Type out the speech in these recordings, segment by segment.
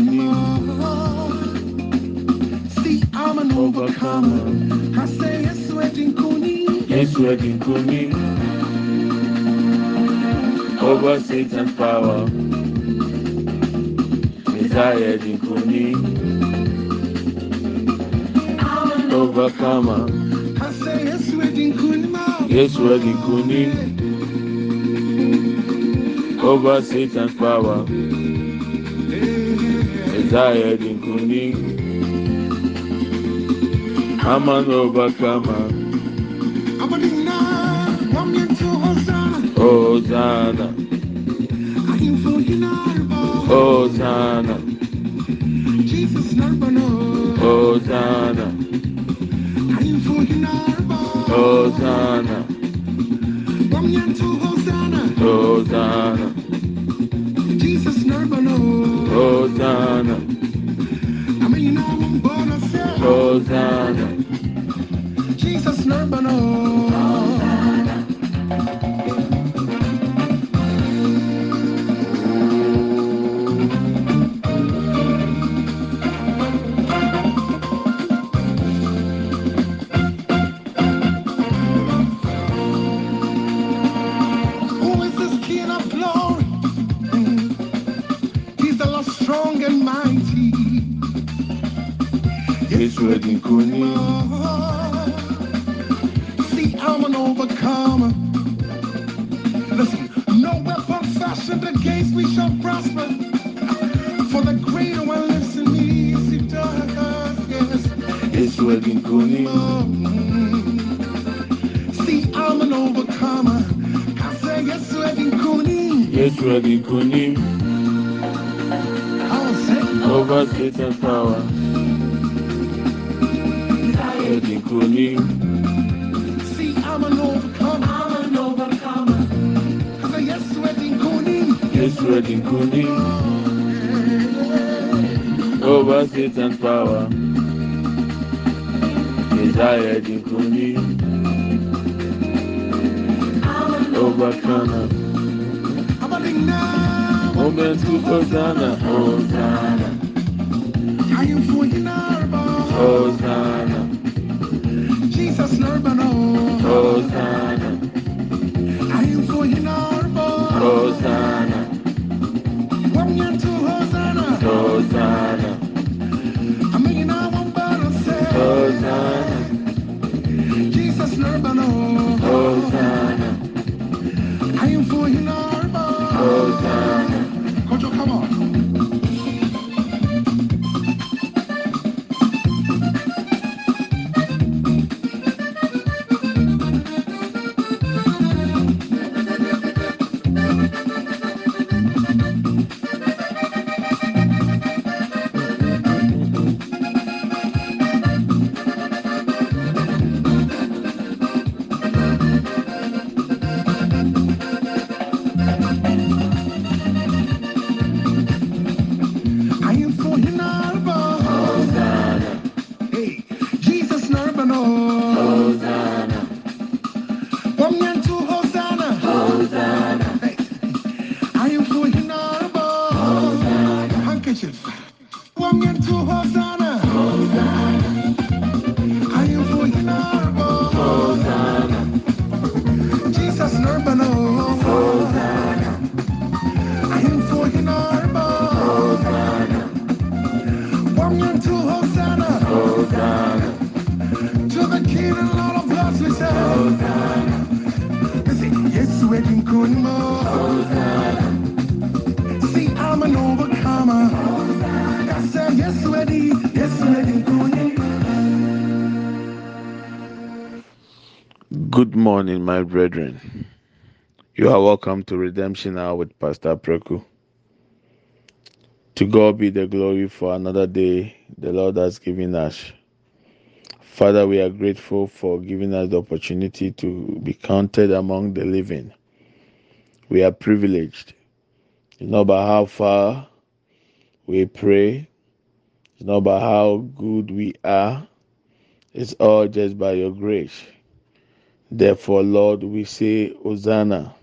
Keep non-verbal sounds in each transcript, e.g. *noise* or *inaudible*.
See, I'm an overcomer. I say yes, we're Kunma. Yes, we're Kunma. Over Satan's power. Messiah Kunma. Overcomer. I say yes, we're Kunma. Yes, we're Kunma. Over Satan's power. Messiah Kunma. I'm an overcomer. I'm a dinner. One year to Hosanna. Hosanna, I am for you now. Jesus, number no. Hosanna, I am for you now. Hosanna, Hosanna. Hosanna, Jesus, number no. Hosanna, I mean, you know, I'm born a sinner. Hosanna, Jesus, number no. Kuni, see, I'm an overcomer. I'm an overcomer. Cause I yes, wedding kuni. yes, wedding kuni, over Satan's power. Messiah kuni, overcomer. I'm a ding now. Moment to Hosanna, Hosanna, I am for you now. Hosanna, Jesus, Narbano. Hosanna, I am for you now. Hosanna, One year to Hosanna. Hosanna, I mean, you know, I'm about to say, Hosanna, Jesus, Narbano. Hosanna, I am you now. Hosanna. Good morning, my brethren. You are welcome to Redemption Hour with Pastor Preku. To God be the glory for another day the Lord has given us. Father, we are grateful for giving us the opportunity to be counted among the living. We are privileged, It's not by how far We pray. It's not about how good we are, it's all just by your grace. Therefore, Lord, we say, Hosanna,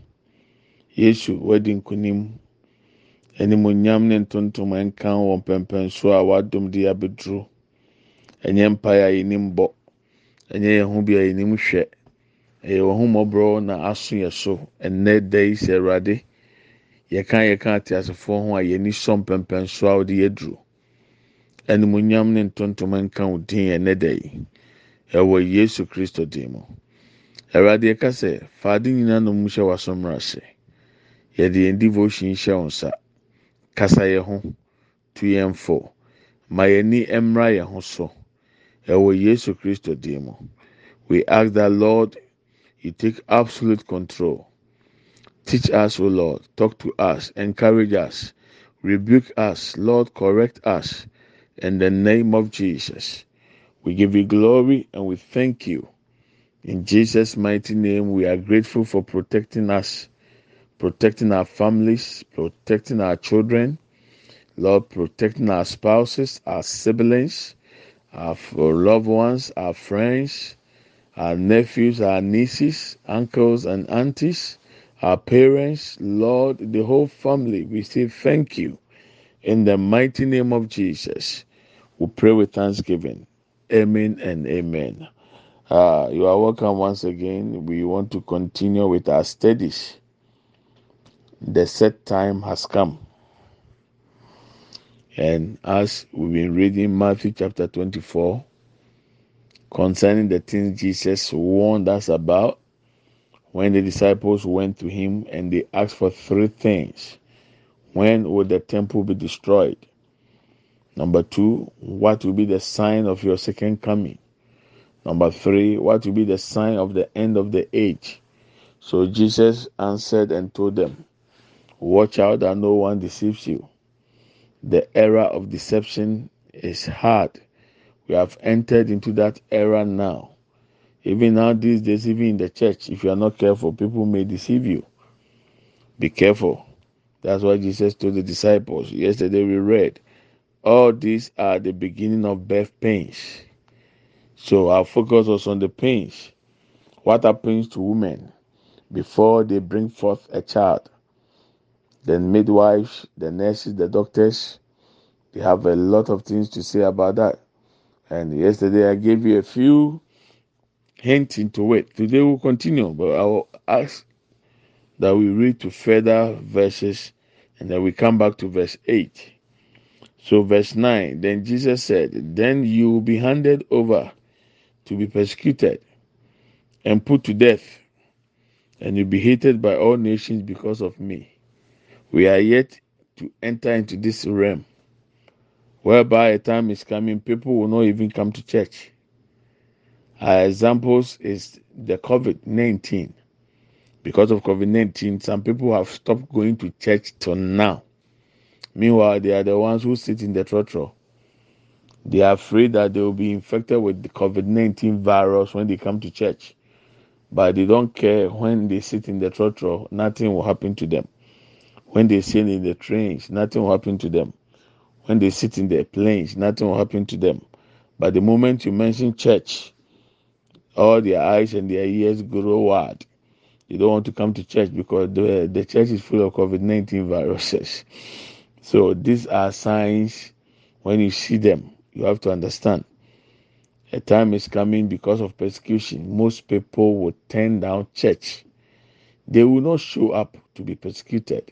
Yesu, wedding kunim, animuonyam ne ntontom nka wɔn mpɛmpɛnso a wadom de abɛduro. Ɛnyɛ mpae a yɛnim bɔ, ɛnyɛ yɛn ho bi a yɛnim hwɛ. Ɛyɛ wɔn ho mmɔborɔ na aso yɛ so. Ɛnnɛ da yi sɛ Awurade, yɛka yɛka ate asefoɔ ho a yɛni sɔ mpɛmpɛnso a wɔde yɛduro. Animuonyam ne ntontom nka wo din ɛnnɛ da yi. Ɛwɔ Yesu Kristo din mu. Awurade yɛka sɛ, faade nyinaa na mu hyɛ w'asɔmmra ase. Yɛde yɛn devotion hyɛ wo nsa. Kasa yɛn ho, tu yɛn fo. Ma yɛn ani mmra yɛn ho so. Ɛwɔ Yesu Kristo din mu. We ask that Lord, you take absolute control. Teach us, O Lord. Talk to us. Encourage us. Rebuke us. Lord, correct us. In the name of Jesus. We give you glory and we thank you. In Jesus' mighty name, we are grateful for protecting us, protecting our families, protecting our children, Lord, protecting our spouses, our siblings, our loved ones, our friends, our nephews, our nieces, uncles, and aunties, our parents, Lord, the whole family. We say thank you. In the mighty name of Jesus, we pray with thanksgiving. Amen and amen. Uh, you are welcome once again. We want to continue with our studies. The set time has come. And as we've been reading Matthew chapter 24 concerning the things Jesus warned us about when the disciples went to him and they asked for three things. When will the temple be destroyed? Number two, what will be the sign of your second coming? Number three, what will be the sign of the end of the age? So Jesus answered and told them, Watch out that no one deceives you. The era of deception is hard. We have entered into that era now. Even now, these days, even in the church, if you are not careful, people may deceive you. Be careful. That's why Jesus told the disciples. Yesterday we read, all these are the beginning of birth pains. So our focus was on the pains. What happens to women before they bring forth a child? Then midwives, the nurses, the doctors, they have a lot of things to say about that. And yesterday I gave you a few hints into it. Today we'll continue, but I will ask that we read to further verses and then we come back to verse 8. So, verse 9 Then Jesus said, Then you will be handed over to be persecuted and put to death, and you'll be hated by all nations because of me. We are yet to enter into this realm whereby a time is coming, people will not even come to church. Our examples is the COVID 19. Because of COVID 19, some people have stopped going to church till now. Meanwhile, they are the ones who sit in the trotro. They are afraid that they will be infected with the COVID 19 virus when they come to church. But they don't care when they sit in the trotro, nothing will happen to them. When they sit in the trains, nothing will happen to them. When they sit in the planes, nothing will happen to them. But the moment you mention church, all their eyes and their ears grow wide. They don't want to come to church because the, the church is full of COVID 19 viruses. *laughs* So these are signs when you see them, you have to understand. A time is coming because of persecution. Most people will turn down church. They will not show up to be persecuted.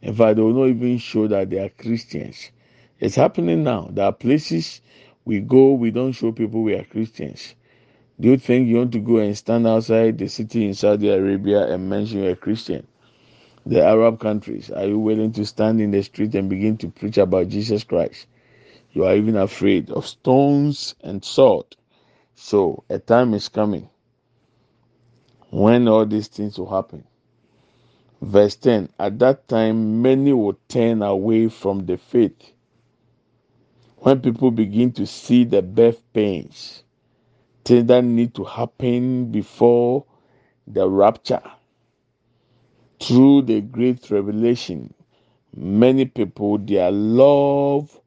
In fact, they will not even show that they are Christians. It's happening now. There are places we go, we don't show people we are Christians. Do you think you want to go and stand outside the city in Saudi Arabia and mention you're a Christian? The Arab countries, are you willing to stand in the street and begin to preach about Jesus Christ? You are even afraid of stones and sword. So a time is coming when all these things will happen. Verse 10 At that time, many will turn away from the faith when people begin to see the birth pains, things that need to happen before the rapture, through the great revelation, Many people, their love,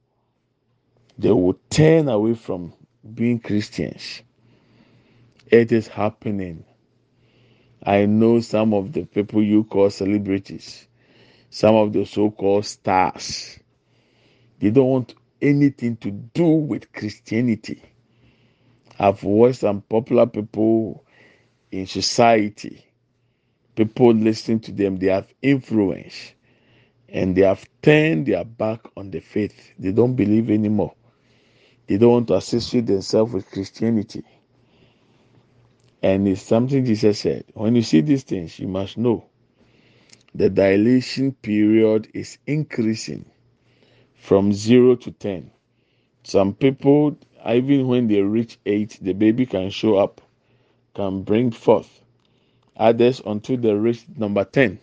they will turn away from being Christians. It is happening. I know some of the people you call celebrities, some of the so called stars. They don't want anything to do with Christianity. I've watched some popular people in society. People listening to them, they have influence and they have turned their back on the faith. They don't believe anymore. They don't want to associate themselves with Christianity. And it's something Jesus said. When you see these things, you must know the dilation period is increasing from zero to 10. Some people, even when they reach eight, the baby can show up, can bring forth. Others until they reach number 10.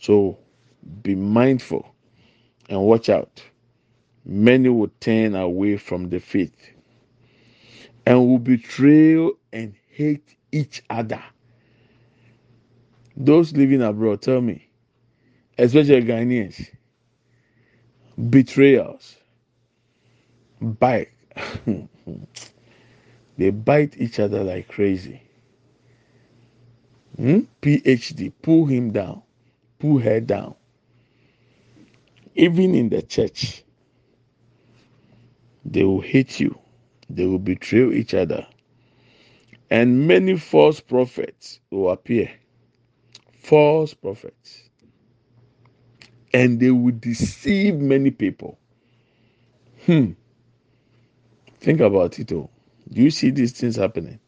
So be mindful and watch out. Many will turn away from the faith and will betray and hate each other. Those living abroad, tell me, especially Ghanaians, betrayals, bite. *laughs* they bite each other like crazy. Hmm? PhD, pull him down, pull her down. Even in the church, they will hate you, they will betray each other, and many false prophets will appear. False prophets. And they will deceive many people. Hmm. Think about it all. Do you see these things happening?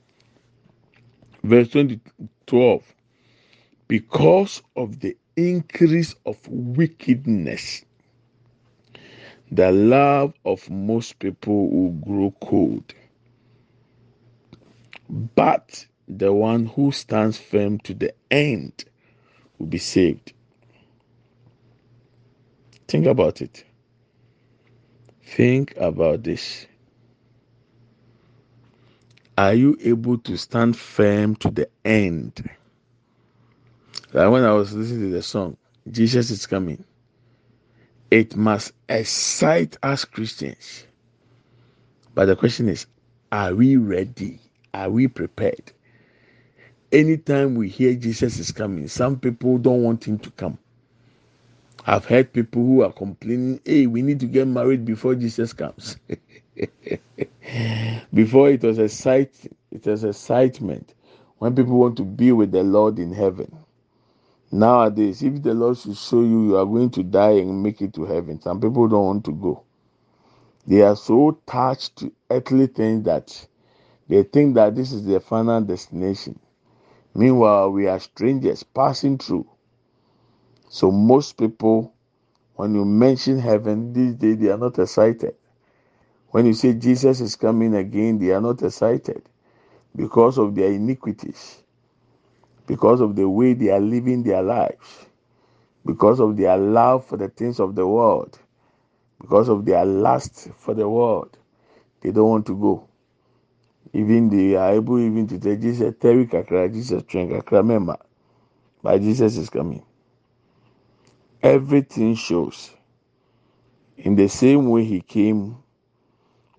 Verse 20, 12. Because of the increase of wickedness, the love of most people will grow cold. But the one who stands firm to the end will be saved. Think about it. Think about this. Are you able to stand firm to the end? Like when I was listening to the song, Jesus is coming, it must excite us Christians. But the question is, are we ready? Are we prepared? Anytime we hear Jesus is coming, some people don't want him to come. I've heard people who are complaining, hey, we need to get married before Jesus comes. *laughs* before it was a sight, it was excitement when people want to be with the Lord in heaven. Nowadays, if the Lord should show you you are going to die and make it to heaven, some people don't want to go. They are so attached to earthly things that they think that this is their final destination. Meanwhile, we are strangers passing through. So most people, when you mention heaven these days, they are not excited. When you say Jesus is coming again, they are not excited because of their iniquities, because of the way they are living their lives, because of their love for the things of the world, because of their lust for the world. They don't want to go. Even they are able even to tell Jesus, Terry Kakra, Jesus train Kakra member. But Jesus is coming. Everything shows. In the same way he came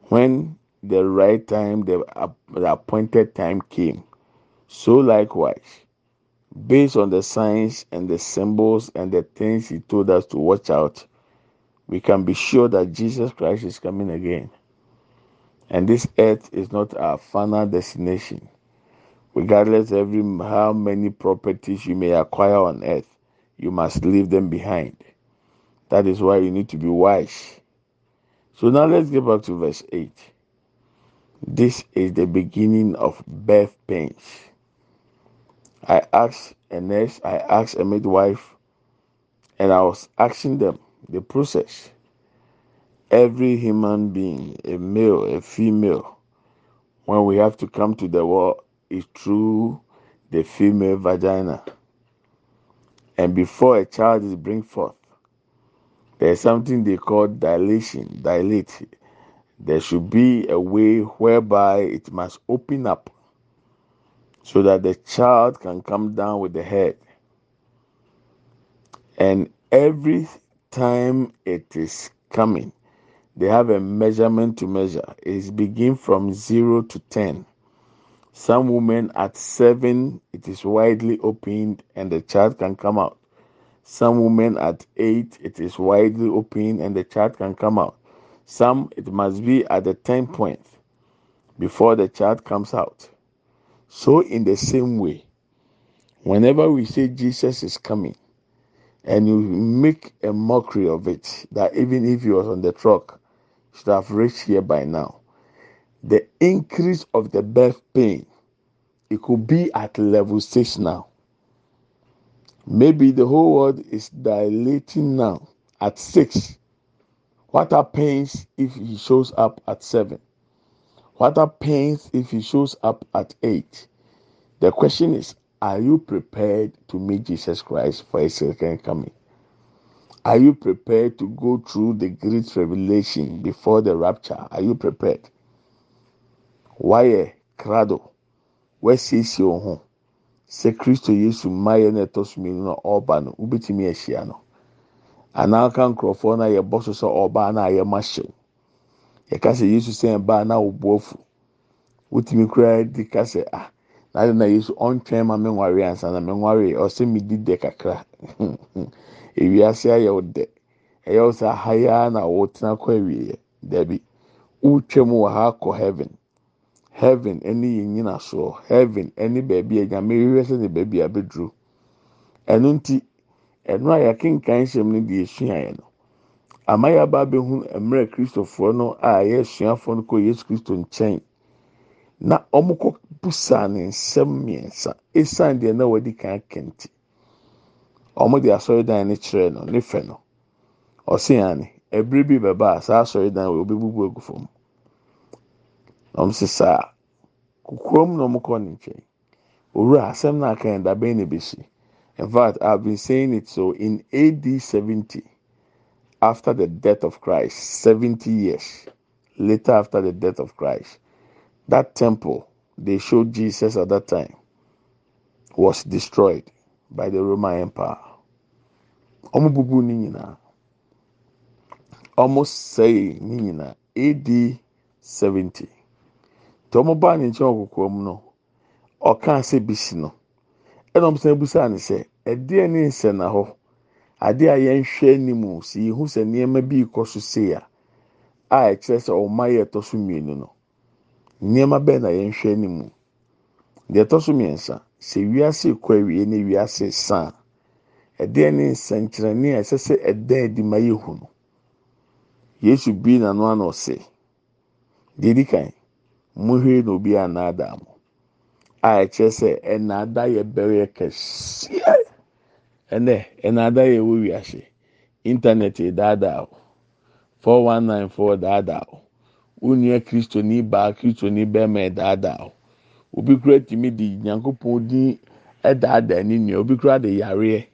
when the right time, the, the appointed time came. So likewise, based on the signs and the symbols and the things he told us to watch out, we can be sure that Jesus Christ is coming again. And this earth is not our final destination. Regardless of every how many properties you may acquire on earth, you must leave them behind. That is why you need to be wise. So now let's get back to verse 8. This is the beginning of birth pains. I asked a nurse, I asked a midwife, and I was asking them the process. Every human being, a male, a female, when we have to come to the world, is through the female vagina. And before a child is bring forth, there's something they call dilation, dilate. There should be a way whereby it must open up so that the child can come down with the head. And every time it is coming. They have a measurement to measure. It begin from zero to ten. Some women at seven, it is widely opened and the child can come out. Some women at eight, it is widely opened and the child can come out. Some, it must be at the 10 point before the child comes out. So, in the same way, whenever we say Jesus is coming, and you make a mockery of it, that even if he was on the truck, should have reached here by now the increase of the birth pain, it could be at level six now. Maybe the whole world is dilating now at six. What happens if he shows up at seven? What happens if he shows up at eight? The question is, are you prepared to meet Jesus Christ for his second coming? Are you prepared to go through the great revelation before the rapture? Are you prepared? wayɛ krado eh, wasiesie wo ho sɛ kristo yesu mmaayɛ no ɛtɔ so mmienu na ɔreba no wobɛtumi ahyia no anaa ka nkurɔfoɔ no a yɛbɔ ɔbaa no a yɛma yɛka sɛ yesu sɛn baa na ɔbɔ afu wotumi koraa di ka sɛ ah n'ade na yesu ɔntwɛn ma me nware ansa na me nware ɔsɛ me di dɛ kakra. *laughs* Ewiase ayɛ wo dɛ ɛyɛ wo sɛ ahaya na wɔtena kɔ awieɛ dɛbi wotwam wɔ ha kɔ heaven. heaven ɛne yɛn nyinasoɔ heaven ɛne baabi a nyame hwehwɛ sɛ ne baabi a bɛduru ɛno nti ɛno a yɛkenkan hyɛm no de esua yɛn no ama yɛaba abɛhu mmerɛ kristofoɔ no a ɛyɛ asuafoɔ no kɔ yesu kristo nkyɛn. Na wɔn kɔ busa ne nsɛm mmiɛnsa esan deɛ na wɔde kan kɛntɛ wɔn de asɔredan no kyerɛ no ne fɛ no. Ɔsi yan ne ɛbere bi bɛba saa asɔredan wɔ obebubu egu fam. wɔn sisa kukuom na wɔn kɔ ne nkyɛn. Owura asɛm na aka yɛn dabɛn na ebesi? In fact i have been saying it so in ad seventy. After the death of christ seventy years later after the death of christ that temple they showed jesus at that time was destroyed by the roman empire. Wɔn bubu ne nyinaa ne nyinaa ad seventy. nti wɔn baa ne nkyɛn kɔkɔɔ mu no ɔkaa sɛ bi si no ɛna ɛdeɛ ne nsɛnna hɔ adeɛ a yɛnhwɛ anim si ihu sɛ nneɛma bi kɔ so sei a a ɛkyerɛ sɛ ɔma yɛ ɛtɔ so mmienu no nneɛma bɛn na yɛnhwɛ anim deɛ ɛtɔ so mmiɛnsa sɛ wiase kɔ awie ne wiase san ɛdeɛ ne nsɛnkyerɛnne a ɛsɛ sɛ ɛdan adi ma yɛ hu no yesu bi n'ano ano ɔsɛ deɛ di kan. mohwɛ na obi anaadaa mo a ɛkyerɛ sɛ ɛnaada yɛ bɛrɛ kɛseɛ ɛnɛ ɛnaada yɛ wɔ wiase. Internet daadaa o. four one nine four daadaa o. Wonua kristoni baa kristoni bɛrima daadaa o. Obi kura tìmi di nyankopɔn din ɛdaadaa ne nua. Obi kura de yareɛ.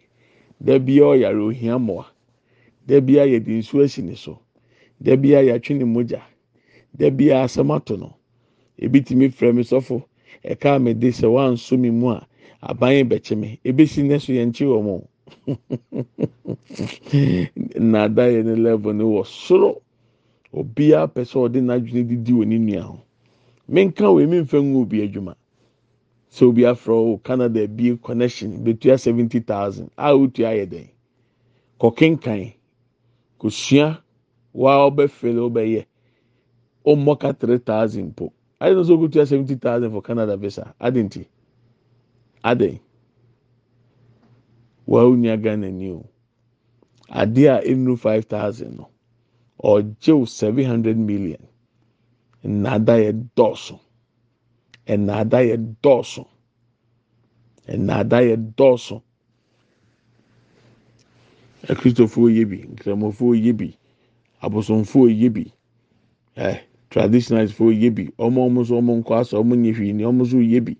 Dɛbi ɔyare ohia mmoa. Dɛbi a yɛde nsuo asi ne so. Dɛbi a yɛatwe ne mogya. Dɛbi a asɛm ato no. ebi tumi frɛ mi sɔfo. Ɛka mi de sɛ wanso mi mu a aban bɛkye mi ebesi ne so yɛn kyi wɔn *laughs* nnaada yɛ ne level ne wɔ soro. Obiara pɛ sɛ ɔde n'adwene didi wɔ ne nua ho. Menka wɔ emi nfɛ ngu obi adwuma. Sɛ obi afrɛ o canada ebie connection betua seventy thousand. A otua yɛ dɛ kɔkenkan kosua. Waa ɔbɛfɛlɛ ɔbɛyɛ ɔmmɔka three thousand po. I don't know go to seventy thousand for Canada visa. I didn't. Well, nya Ghana new. Ade a enu five thousand no. Ɔgye seven hundred million. Nnaada yɛ dɔɔso. Nnaada yɛ dɔɔso. Nnaada yɛ dɔɔso. Akristofoɔ yɛ bi, nkramofoɔ yɛ bi, abosomfoɔ yɛ bi. Eh. traditionalist fo yɛ bi ɔmo ɔmo nso ɔmo nkɔ asɔ ɔmo nye hwii ni ɔmo nso yɛ bi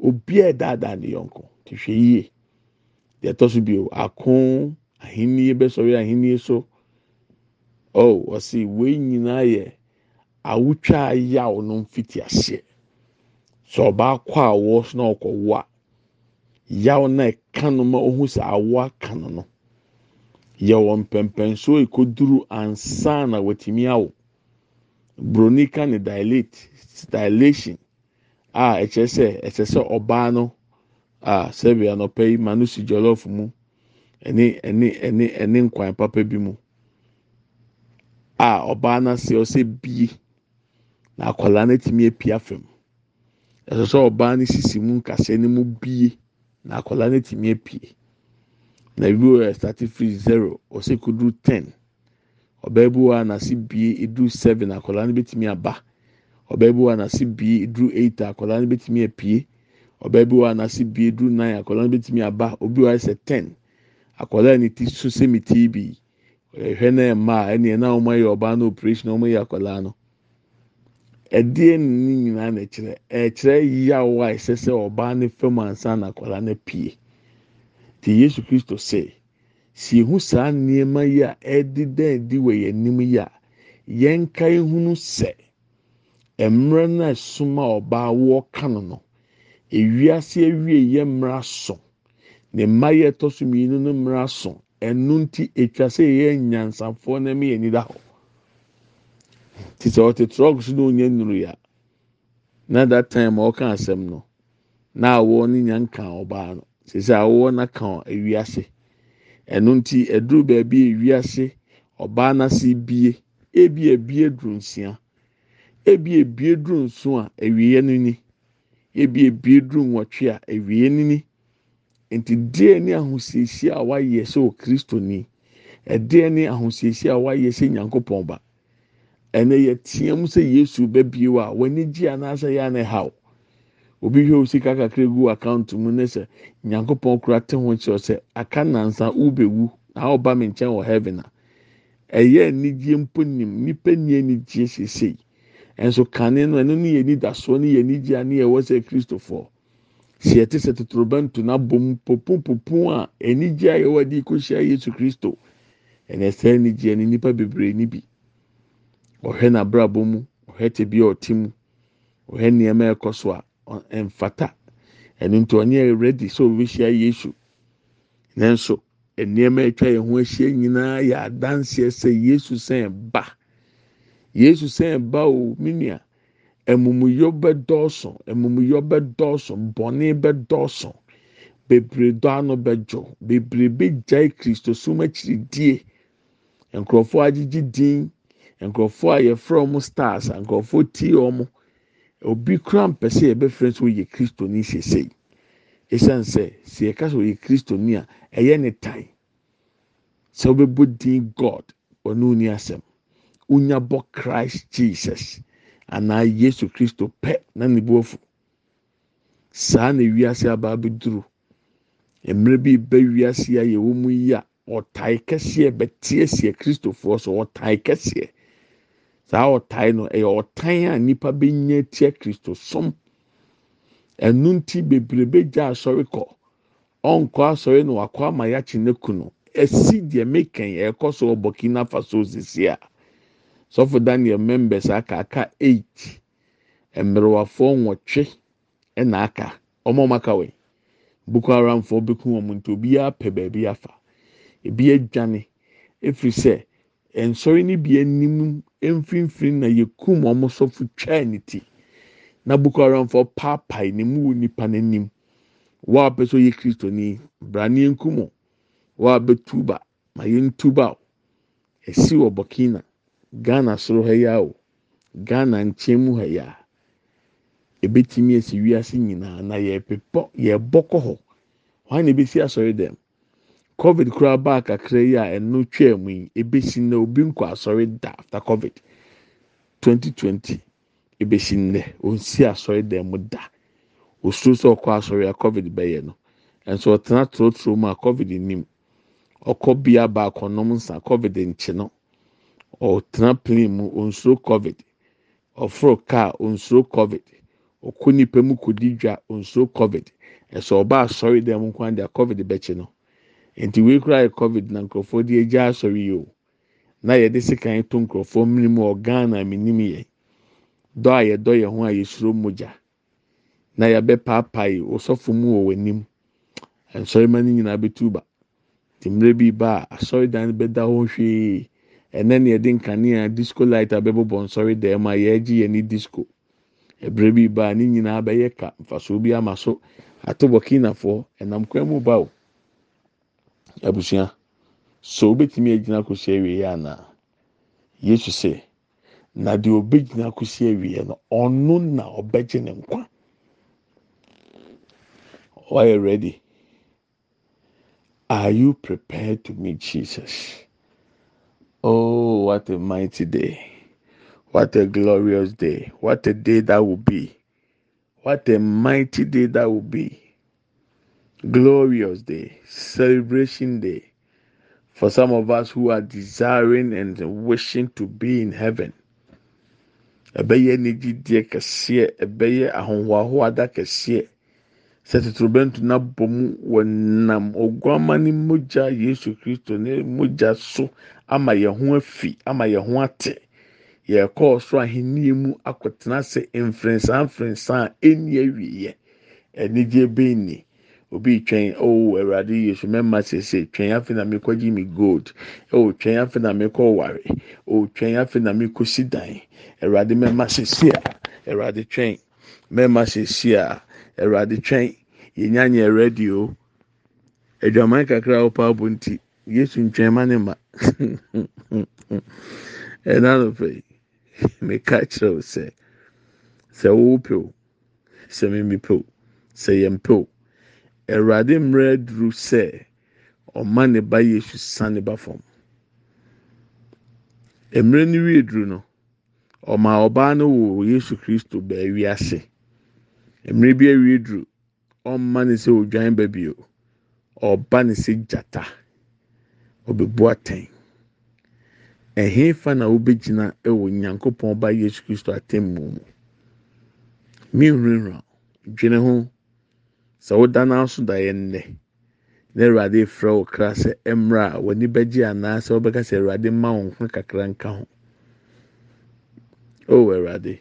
obiara daadaa ne yɔnko te hwɛ yie. Deɛ ɛtɔ so bio ako ahenni bɛsɔre ahenni so. Oh ɔsi wei nyinaa yɛ awotwa ayaw no mfiti aseɛ. Sɛ ɔbaa kɔ awɔ so na ɔkɔ wa yaw na ɛka no ma ohun sɛ awɔ aka no no. Yɛwɔ mpɛmpɛnsoɔ ekoduru ansa na wɔtumi awo. Broni ka ne dilate dilation. A ɛkyerɛ sɛ ɛkyɛ sɛ ɔbaa no a sɛbi anɔpɛ yi ma no si jollof mu ɛne ɛne ɛne ɛne nkwan papa bi mu. A ɔbaa no ase ɔsɛ bie na akwadaa no atumi apia fam. Ɛsɛ sɛ ɔbaa no sisi mu nkasa no mu bie na akwadaa no atumi apue. Na ebi wɔ ɛstati firi zero ɔsɛ kudu ten. Ɔbaa bi wɔ a n'ase bie eduru seven akwadaa no betumi aba. Ɔbaa bi wɔ n'ase bie eduru eight akwadaa no betumi apue. Ɔbaa bi wɔ n'ase bie eduru nine akwadaa no betumi aba. Obi wɔ a ten akwadaa ne ti so sɛ mi ti bi ɛhwɛ na mmaa ɛnna ɛna wɔn ayɛ ɔbaa no operation wɔn ayɛ akwadaa no. Ɛdeɛ ne nyinaa na ɛkyerɛ. Ɛkyerɛ yaw a ɛsɛ sɛ ɔbaa ne fam ansa na akwadaa no pie te yesu kristo sɛ si ehu saa nneɛma yi a ɛdeda adi wɔ yɛn anim yi a yɛn ka ehunu sɛ mmerɛ no a ɛsoma ɔbaa wɔka no no ewiase awie yɛ mmerɛ aso ne mma yɛ ɛtɔ so mmienu no mmerɛ aso ɛno nti etwa sɛ yɛyɛ nyansafoɔ na ɛmɛ yɛn ni da hɔ. Te ɔte trɔk so na onye nnuru ya na that time ɔka asɛm no na awɔ ne nya nka ɔbaa no. Sisi awɔ na ka ewiase. Ɛno nti ɛduru baabi ewiase ɔbaa n'ase bie. Ebi ebie duru nsia ebi ebie duru nso a ewie no ni ebi ebie duru nwɔtwe a ewie no ni nti deɛ ne ahosiesie a wayɛ sɛ okristoni ɛdeɛ ne ahosiesie a wayɛ sɛ nyankopɔn ba ɛnɛ yɛ teɛ mu sɛ yesu bɛbie wa w'ani gye anaasɛ yɛ ana ɛhaw. Obi hwɛ o kakra gu account mu ne sɛ nyankopɔn kura te ho kyerɛ sɛ aka nansa wobɛwu na ɔba mi nkyɛn wɔ heaven a. Ɛyɛ anigye mpo nim nipa ni anigye sesei ɛnso kane no ɛno ne yɛ nidasoɔ ne yɛ anigye a ne yɛ wɔ sɛ kristofoɔ si ɛte sɛ totorobɛnto na bom popompopo a anigye a yɛwɔ de kɔhyia yesu kristo. Ɛnɛ sɛ anigye ne nipa bebree ni bi ɔhwɛ n'abrabɔ mu ɔhwɛ te bi a ɔte mu ɔhwɛ nneɛma ɛkɔ so a ɛmfata ɛno nti ɔnyɛ ready sɛ ɔbɛhyia yesu nanso nneɛma atwa yɛn ho ahyia nyinaa yɛ adanseɛ sɛ yesu sɛn ba yesu sɛn ba o minia amumuyɔ bɛdɔɔso amumuyɔ bɛdɔɔso bɔnne bɛdɔɔso bebree dɔ ano bɛdwo bebree bɛgyae kristo som akyiridie nkurɔfoɔ agyegye din nkurɔfoɔ a yɛfrɛ wɔn stars nkurɔfoɔ tie wɔn. Obi kura mpɛ sɛ yɛbɛfrɛ nso yɛ kristoni sesei esan sɛ sɛ yɛka sɛ ɔyɛ kristoni a ɛyɛ ne tan sɛ ɔbɛbɔ din god ɔne oni asɛm onya bɔ christ jesus. Anaa yesu kristo pɛ na ne afu. Saa na wiase aba abɛduru. Mmerɛ bi ba wiase a yɛwɔ mu yi a ɔtae kɛseɛ bɛteɛseɛ kristofoɔ so ɔtae kɛseɛ. Saa ɔtae no ɛyɛ ɔtan a nipa bɛnya tia kristo som. Ɛnu nti bebree bɛgya asɔre kɔ. Ɔnkɔ asɔre na wakɔ ama yakye ne kunu esi deɛ mekan ɛkɔ so wɔ burkina faso sisi a sɔfo daniel members aka aka eight. Mmerewafoɔ nwɔtwe ɛna aka. Ɔmo ɔmo aka wɛ boko haram foɔ bɛku wɔn nti obiara pɛ baabi afa. Ebi adwane. Efiri sɛ nsɔre no bi anim mfimfini na yɛkum wɔn sɔfo twaa ne ti. Na boko haram foɔ paapae ne mu wɔ nipa n'anim. Wɔn a pɛ so yɛ kristoni brane nkum wɔn. A bɛtuba ma yɛn tuba o esi wɔ burkina. Ghana soro ha yi a o. Ghana nkyɛn mu ha yi a ebetumi esi wiase nyinaa na yɛpepɔ yɛbɔ hɔ. Wɔn na ebesi asɔre dɛm? Covid koraa baa kakra yi a ɛno twaa mu yi ebesi na obi nkɔ asɔre da after covid. twenty twenty nnɛ onsi asɔre dɛm da. Osuro sɛ ɔkɔ asɔre a covid bɛyɛ no nso ɔtena torotoro mu a covid nim ɔkɔ bea baako nom nsa covid nkye no. Ɔtena plane mu onsuro covid. Ɔforo kaa onsuro covid. Ɔkɔ nipa mu kɔdi dwa onsuro covid. Ɛsɛ ɔba asɔre dɛm mu kwan deɛ covid bɛkye no. Nti wei kura yɛ covid na nkurɔfoɔ de agya asɔre yi o. Na yɛde sekan to nkurɔfoɔ mmiri mu wɔ ghana minim yɛ. Dɔ a yɛdɔ yɛn ho a yɛsuro mogya. Na yɛbɛ paapae osɔfo mu wɔ w'anim. Nsɔrima no nyinaa bɛtu ba. Nti mmerɛ bi ba a asɔredan bɛda hɔ hwee. Ɛnɛ ne yɛde nkanea disco light abɛbobɔ nsɔre dɛm a yɛregye yɛn ni disco. Ɛberɛ bi ba ne nyinaa bɛyɛ ka mfasoɔ bi ama so ato burkinafoɔ ɛnam kwan mu ba o abusua so obetumi agyina kɔsi awie yɛ yesu sɛ na deɛ obegyina kɔsi awie no ɔno na ɔbɛgye ne nkwa. Wayɛ ready? Are you prepared to meet jesus? Oh what a mighty day. What a glorious day. What a day that will be. What a mighty day that will be. Glorious day. Celebration day. For some of us who are desiring and wishing to be in heaven sɛ totorobɛnto na bɔ mu wɔ nam oguama ne mogya yesu kristo ne mogya so ama yɛn ho afi ama yɛn ho ate yɛkɔɔ so ahenni mu akɔtena sɛ mfrensa mfrensa a ɛnni awieɛ anigye bɛn ni obi twɛn oh awurade yesu mɛma sese twɛn afe na mekɔ gye mi gold. Oh twɛn afe na mekɔ ware. Oh twɛn afe na mekɔ si dan awurade mɛma sese a awurade twɛn mɛma sese a awurade twɛn yɛnya nyɛ radio adwaman kakra a ɔpa abo nti yesu ntwɛn ma ne ma. *laughs* Ɛna no fɛ *laughs* meka kyerɛw sɛ sɛ wɔwɔ pew sɛ mimi pew sɛ yɛn pew. awurade mmerɛ aduru sɛ ɔma ne ba yesu san ne ba fam. Mmerɛ no wie duru no ɔma ɔbaa no wɔ yesu kristo baawi ase mmerɛ bi awie duru ɔmma ne sɛ odwan ba bio. Ɔba ne sɛ gyata. Ɔbɛbu atɛn. Ɛhe fa na wobɛgyina ɛwɔ nyankopɔn ba yesu kristo atemmu mu? Mi nhwirenhwira dwene ho. sɛ woda n'aso da yɛ nnɛ na awurade efrɛ wo kra sɛ mmerɛ a w'ani bɛgye anaasɛ wobɛka sɛ awurade ma wo nkwa kakra nka ho. O awurade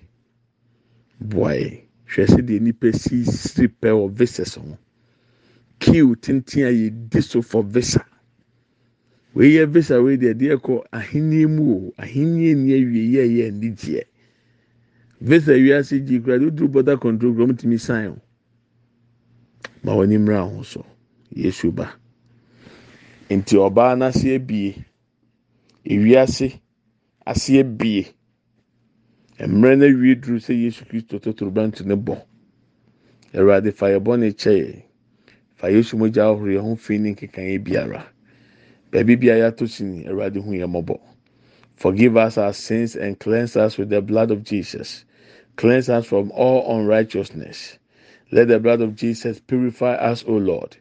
boae. Hwɛ sɛ deɛ nipa si siri pɛ wɔ visas ho. Kiw tenten a yɛdi so for visa. Wei yɛ visa wei deɛ deɛ kɔ ahenni mu o ahenni ni awie yɛ yɛ anigyeɛ. Visa wiase gyi kura de o duru border control kura mo tumi sign o. ma w'ani mmra ho so. Yesu ba. Nti ɔbaa n'ase ebie ewiase ase ebie mmerɛ no awie duru sɛ yesu kristo totorobɛnto ne bɔ awurade fa yɛ bɔ ne kyɛ fa yesu mogya ahoro yɛn ho fi ne nkekanyɛ biara baabi bi a yɛato si awurade hu yɛn mmɔbɔ forgive us our sins and cleanse us with the blood of jesus cleanse us from all unrighteousness. Let the blood of Jesus purify us, O Lord.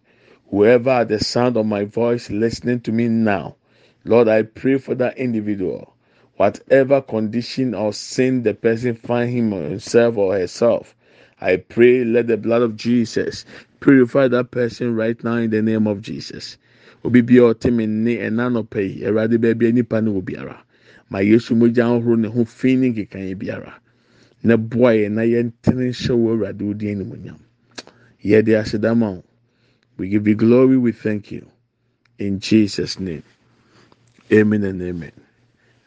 Whoever at the sound of my voice listening to me now, Lord, I pray for that individual. Whatever condition or sin the person find him or himself or herself, I pray let the blood of Jesus purify that person right now in the name of Jesus. obi bia ɔte me nne ɛna nɔpɛ yi awurade baabi nipa ne wɔ biara. Ma yesu mogya ahorow ne ho fi ne nkekanye biara. Na boa yɛ na yɛntene nhyɛ wɔ awurade wo din animuonyam. Yɛde asedama wo. We give you glory we thank you. In jesus name. Amen and amen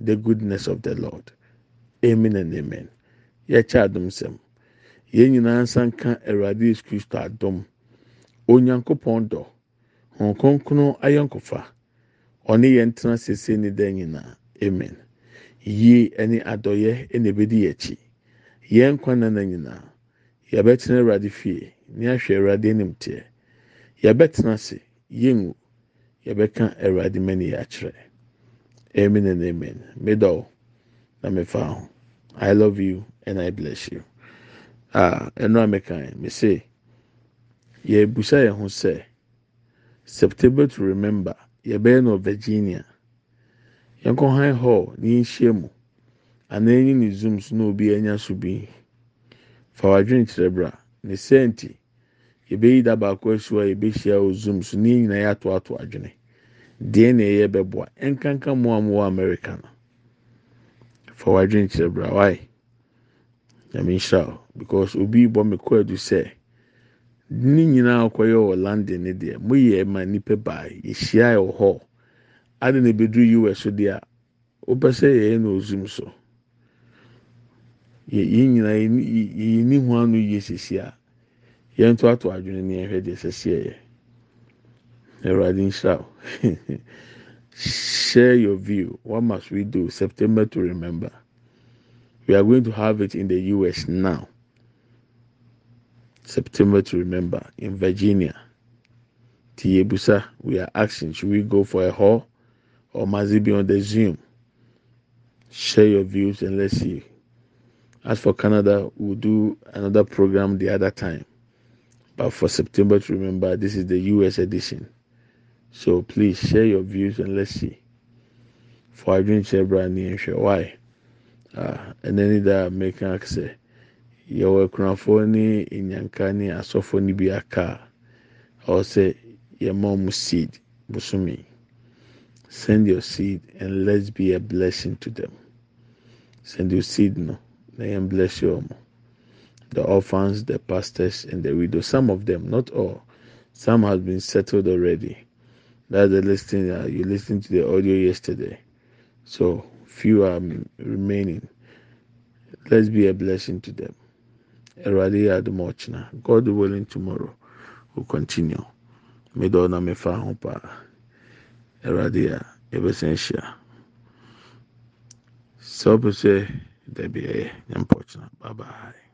the goodness of the Lord. Amen and amen. Yɛkyɛ adom sɛm. Yɛn nyinaa nsa nka Awurade Yesu Kristo adom. Onyankopɔn dɔ. Hɔn kronkron ayɔnkofa. Ɔne yɛn tena sese ne dan nyinaa. Amen. Yie ne adɔyɛ na ebedi yɛn akyi. Yɛn nkwa nana nyinaa. yɛbɛtena awurade fie ne ahwɛ awurade anim teɛ yɛbɛtena ase yɛngu yɛbɛka awurade mani akyerɛ amen and amen. Medɔw na mefa ho i love you and i bless you. Ah ɛno a meka me say yɛbusa yɛn ho sɛ september to remember yɛbɛyɛ no virginia. Yɛnkɔ han hall ne yɛnhyia mu anaa yɛnyi ne zoom so na obi anya so bi fa wadwene kyerɛ bra ne sɛnti yɛbɛyi da baako asu a yɛbɛhyia wɔ zoom so ne nyinaa yɛ atoato adwene deɛ na ɛyɛ bɛboa. Nkanka mu a mo wɔ america no. Fa wadwene kyerɛ bra why nyame nhyira o because obi bɔ me kɔ adu sɛ ne nyinaa kɔyɛ wɔ london ne deɛ mo yɛ ma nipa baa yɛhyia wɔ hɔ. Ade na ebeduru us deɛ wopɛ sɛ yɛyɛ na ozum so. Yɛn nyinaa yɛn ni ho ano yie sisi a yɛn to ato adwene ne yɛhwɛ deɛ ɛsɛ sɛ nhyira share your view what must we do september to remember we are going to have it in the us now. September to remember in Virginia. Tiebusa, we are asking, should we go for a hall or must it be on the Zoom? Share your views and let's see. As for Canada, we'll do another program the other time. But for September to remember, this is the US edition. So please share your views and let's see. For I drink Brand why? Uh, and then that make access. yɛwɔ akunafoɔ ne nyanka ne asɔfoɔ no bi aka a ɔwɔ sɛ yɛma wɔn seed bosomi send your seed and let's be a blessing to them. Send your seed no. Na yɛn bless you wɔn the orphans the pastors and the widows. Some of them not all. Some have been settled already that's the listening uh, you listened to the audio yesterday. So few are remaining. Let's be a blessing to them. God willing tomorrow we'll continue. Me dɔɔ na mefa ho paa Awurade a yɛbɛsɛn hyia sɛ ɔpɛ sɛ dabi bye bye.